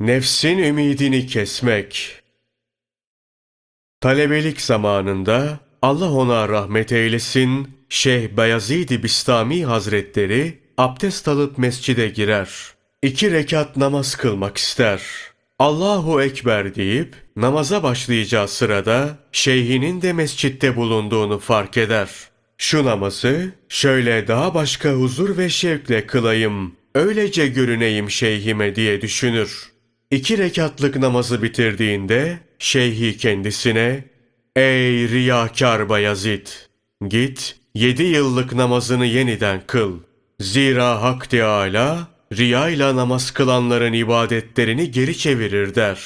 Nefsin ümidini kesmek. Talebelik zamanında Allah ona rahmet eylesin, Şeyh Beyazid-i Bistami Hazretleri abdest alıp mescide girer. İki rekat namaz kılmak ister. Allahu Ekber deyip namaza başlayacağı sırada şeyhinin de mescitte bulunduğunu fark eder. Şu namazı şöyle daha başka huzur ve şevkle kılayım, öylece görüneyim şeyhime diye düşünür. İki rekatlık namazı bitirdiğinde şeyhi kendisine Ey riyakar Bayezid! Git yedi yıllık namazını yeniden kıl. Zira Hak Teâlâ riyayla namaz kılanların ibadetlerini geri çevirir der.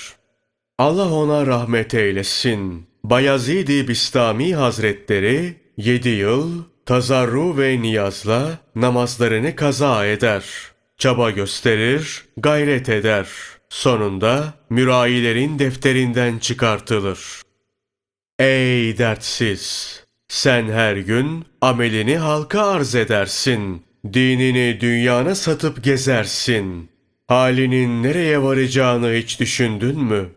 Allah ona rahmet eylesin. Bayezid-i Bistami Hazretleri yedi yıl tazarru ve niyazla namazlarını kaza eder. Çaba gösterir, gayret eder. Sonunda mürayilerin defterinden çıkartılır. Ey dertsiz! Sen her gün amelini halka arz edersin. Dinini dünyana satıp gezersin. Halinin nereye varacağını hiç düşündün mü?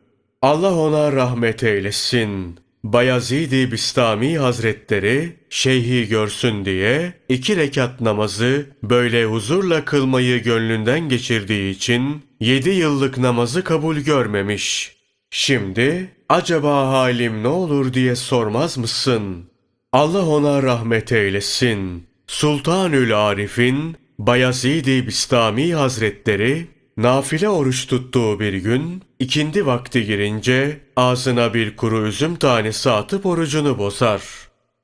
Allah ona rahmet eylesin. Bayezid-i Bistami Hazretleri şeyhi görsün diye iki rekat namazı böyle huzurla kılmayı gönlünden geçirdiği için yedi yıllık namazı kabul görmemiş. Şimdi acaba halim ne olur diye sormaz mısın? Allah ona rahmet eylesin. Sultanül Arif'in Bayezid-i Bistami Hazretleri nafile oruç tuttuğu bir gün ikindi vakti girince ağzına bir kuru üzüm tanesi atıp orucunu bozar.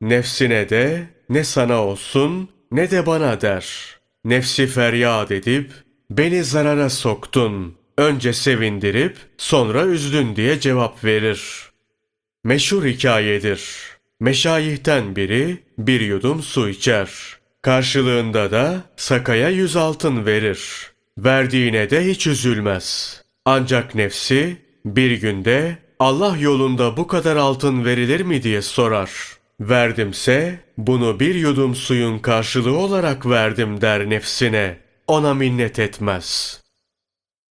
Nefsine de ne sana olsun ne de bana der. Nefsi feryat edip beni zarara soktun. Önce sevindirip sonra üzdün diye cevap verir. Meşhur hikayedir. Meşayihten biri bir yudum su içer. Karşılığında da sakaya yüz altın verir. Verdiğine de hiç üzülmez. Ancak nefsi bir günde Allah yolunda bu kadar altın verilir mi diye sorar. Verdimse bunu bir yudum suyun karşılığı olarak verdim der nefsine. Ona minnet etmez.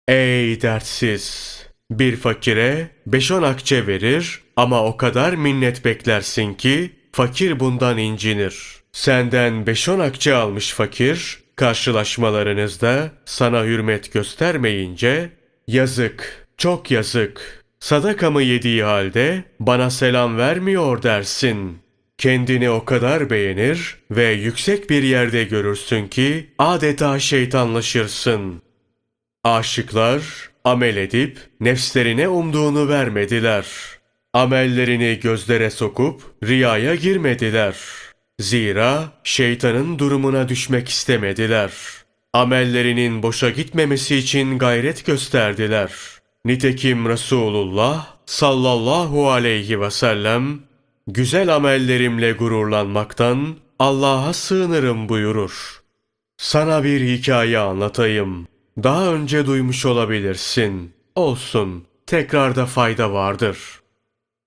Ey dertsiz! Bir fakire beş on akçe verir ama o kadar minnet beklersin ki fakir bundan incinir. Senden beş on akçe almış fakir, karşılaşmalarınızda sana hürmet göstermeyince yazık, çok yazık. Sadakamı yediği halde bana selam vermiyor dersin. Kendini o kadar beğenir ve yüksek bir yerde görürsün ki adeta şeytanlaşırsın. Aşıklar amel edip nefslerine umduğunu vermediler. Amellerini gözlere sokup riyaya girmediler. Zira şeytanın durumuna düşmek istemediler. Amellerinin boşa gitmemesi için gayret gösterdiler. Nitekim Resulullah sallallahu aleyhi ve sellem güzel amellerimle gururlanmaktan Allah'a sığınırım buyurur. Sana bir hikaye anlatayım. Daha önce duymuş olabilirsin. Olsun, tekrarda fayda vardır.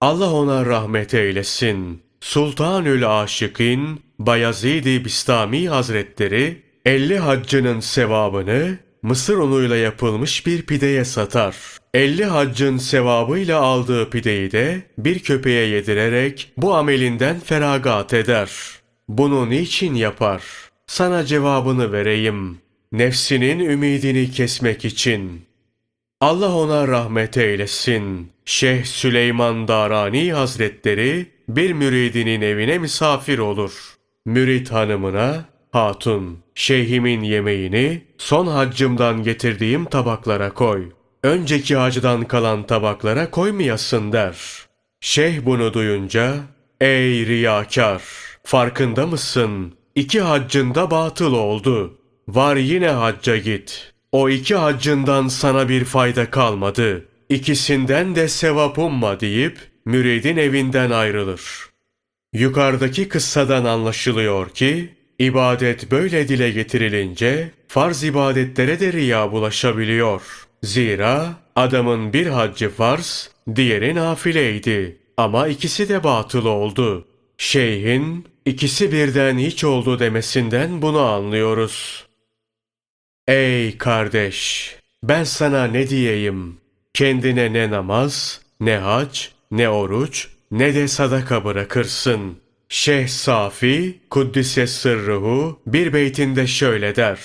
Allah ona rahmet eylesin. Sultanül Aşık'in Bayezid-i Bistami Hazretleri 50 haccının sevabını mısır unuyla yapılmış bir pideye satar. 50 haccın sevabıyla aldığı pideyi de bir köpeğe yedirerek bu amelinden feragat eder. Bunu niçin yapar? Sana cevabını vereyim. Nefsinin ümidini kesmek için. Allah ona rahmet eylesin. Şeyh Süleyman Darani Hazretleri bir müridinin evine misafir olur. Mürit hanımına, hatun, şeyhimin yemeğini son haccımdan getirdiğim tabaklara koy. Önceki hacdan kalan tabaklara koymayasın der. Şeyh bunu duyunca, ey riyakar, farkında mısın? İki haccında batıl oldu. Var yine hacca git. O iki haccından sana bir fayda kalmadı. İkisinden de sevap umma deyip müridin evinden ayrılır. Yukarıdaki kıssadan anlaşılıyor ki, ibadet böyle dile getirilince farz ibadetlere de riya bulaşabiliyor. Zira adamın bir haccı farz, diğeri nafileydi. Ama ikisi de batıl oldu. Şeyhin ikisi birden hiç oldu demesinden bunu anlıyoruz. Ey kardeş! Ben sana ne diyeyim? kendine ne namaz, ne hac, ne oruç, ne de sadaka bırakırsın. Şeyh Safi, Kuddise Sırruhu bir beytinde şöyle der.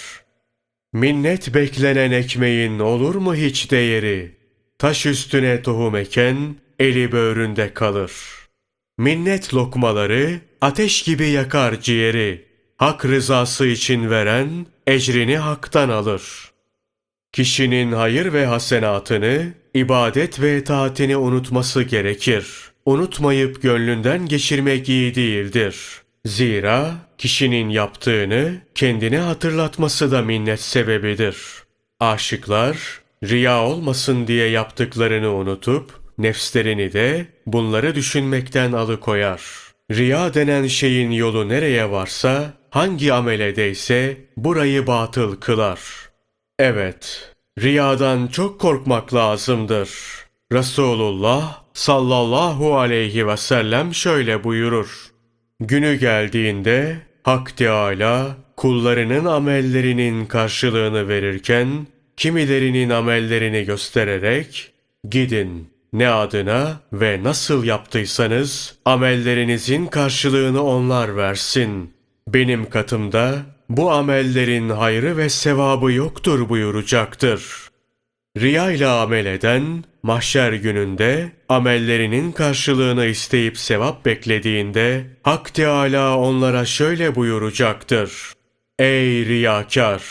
Minnet beklenen ekmeğin olur mu hiç değeri? Taş üstüne tohum eken eli böğründe kalır. Minnet lokmaları ateş gibi yakar ciğeri. Hak rızası için veren ecrini haktan alır. Kişinin hayır ve hasenatını, ibadet ve taatini unutması gerekir. Unutmayıp gönlünden geçirmek iyi değildir. Zira kişinin yaptığını kendine hatırlatması da minnet sebebidir. Aşıklar riya olmasın diye yaptıklarını unutup nefslerini de bunları düşünmekten alıkoyar. Riya denen şeyin yolu nereye varsa, hangi ameledeyse burayı batıl kılar. Evet, riyadan çok korkmak lazımdır. Resulullah sallallahu aleyhi ve sellem şöyle buyurur. Günü geldiğinde Hak Teâlâ kullarının amellerinin karşılığını verirken kimilerinin amellerini göstererek gidin ne adına ve nasıl yaptıysanız amellerinizin karşılığını onlar versin. Benim katımda bu amellerin hayrı ve sevabı yoktur buyuracaktır. Riya ile amel eden, mahşer gününde amellerinin karşılığını isteyip sevap beklediğinde, Hak Teâlâ onlara şöyle buyuracaktır. Ey riyakar!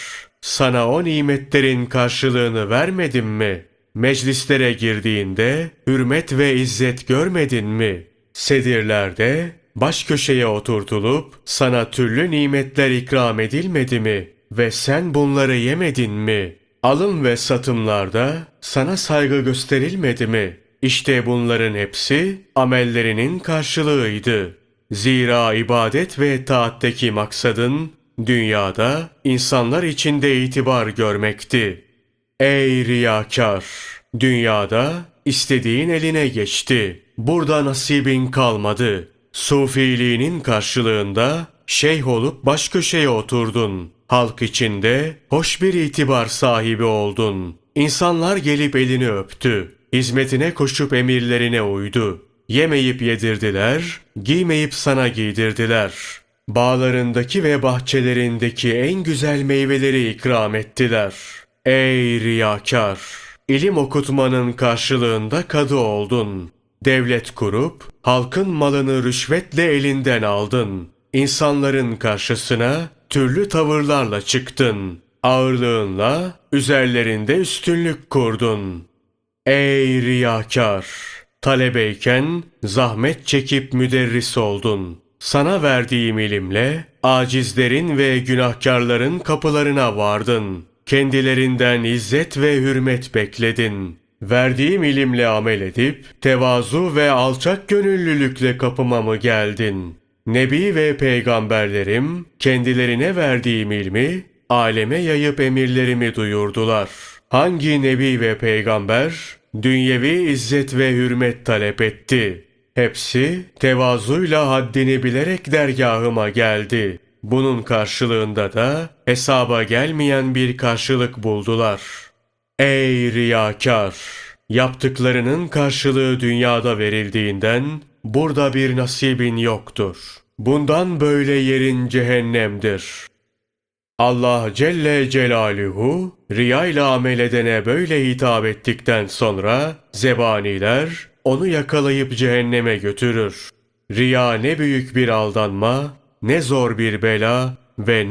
Sana o nimetlerin karşılığını vermedim mi? Meclislere girdiğinde hürmet ve izzet görmedin mi? Sedirlerde baş köşeye oturtulup sana türlü nimetler ikram edilmedi mi? Ve sen bunları yemedin mi? Alım ve satımlarda sana saygı gösterilmedi mi? İşte bunların hepsi amellerinin karşılığıydı. Zira ibadet ve taatteki maksadın dünyada insanlar içinde itibar görmekti. Ey riyakar! Dünyada istediğin eline geçti. Burada nasibin kalmadı. Sufiliğinin karşılığında şeyh olup baş köşeye oturdun. Halk içinde hoş bir itibar sahibi oldun. İnsanlar gelip elini öptü. Hizmetine koşup emirlerine uydu. Yemeyip yedirdiler, giymeyip sana giydirdiler. Bağlarındaki ve bahçelerindeki en güzel meyveleri ikram ettiler. Ey riyakar! İlim okutmanın karşılığında kadı oldun. Devlet kurup halkın malını rüşvetle elinden aldın. İnsanların karşısına türlü tavırlarla çıktın. Ağırlığınla üzerlerinde üstünlük kurdun. Ey riyakar! Talebeyken zahmet çekip müderris oldun. Sana verdiğim ilimle acizlerin ve günahkarların kapılarına vardın. Kendilerinden izzet ve hürmet bekledin. Verdiğim ilimle amel edip tevazu ve alçak gönüllülükle kapıma mı geldin? Nebi ve peygamberlerim kendilerine verdiğim ilmi aleme yayıp emirlerimi duyurdular. Hangi nebi ve peygamber dünyevi izzet ve hürmet talep etti? Hepsi tevazuyla haddini bilerek dergahıma geldi. Bunun karşılığında da hesaba gelmeyen bir karşılık buldular. Ey riyakar! Yaptıklarının karşılığı dünyada verildiğinden burada bir nasibin yoktur. Bundan böyle yerin cehennemdir. Allah Celle Celaluhu riya ile amel edene böyle hitap ettikten sonra zebaniler onu yakalayıp cehenneme götürür. Riya ne büyük bir aldanma, ne zor bir bela ve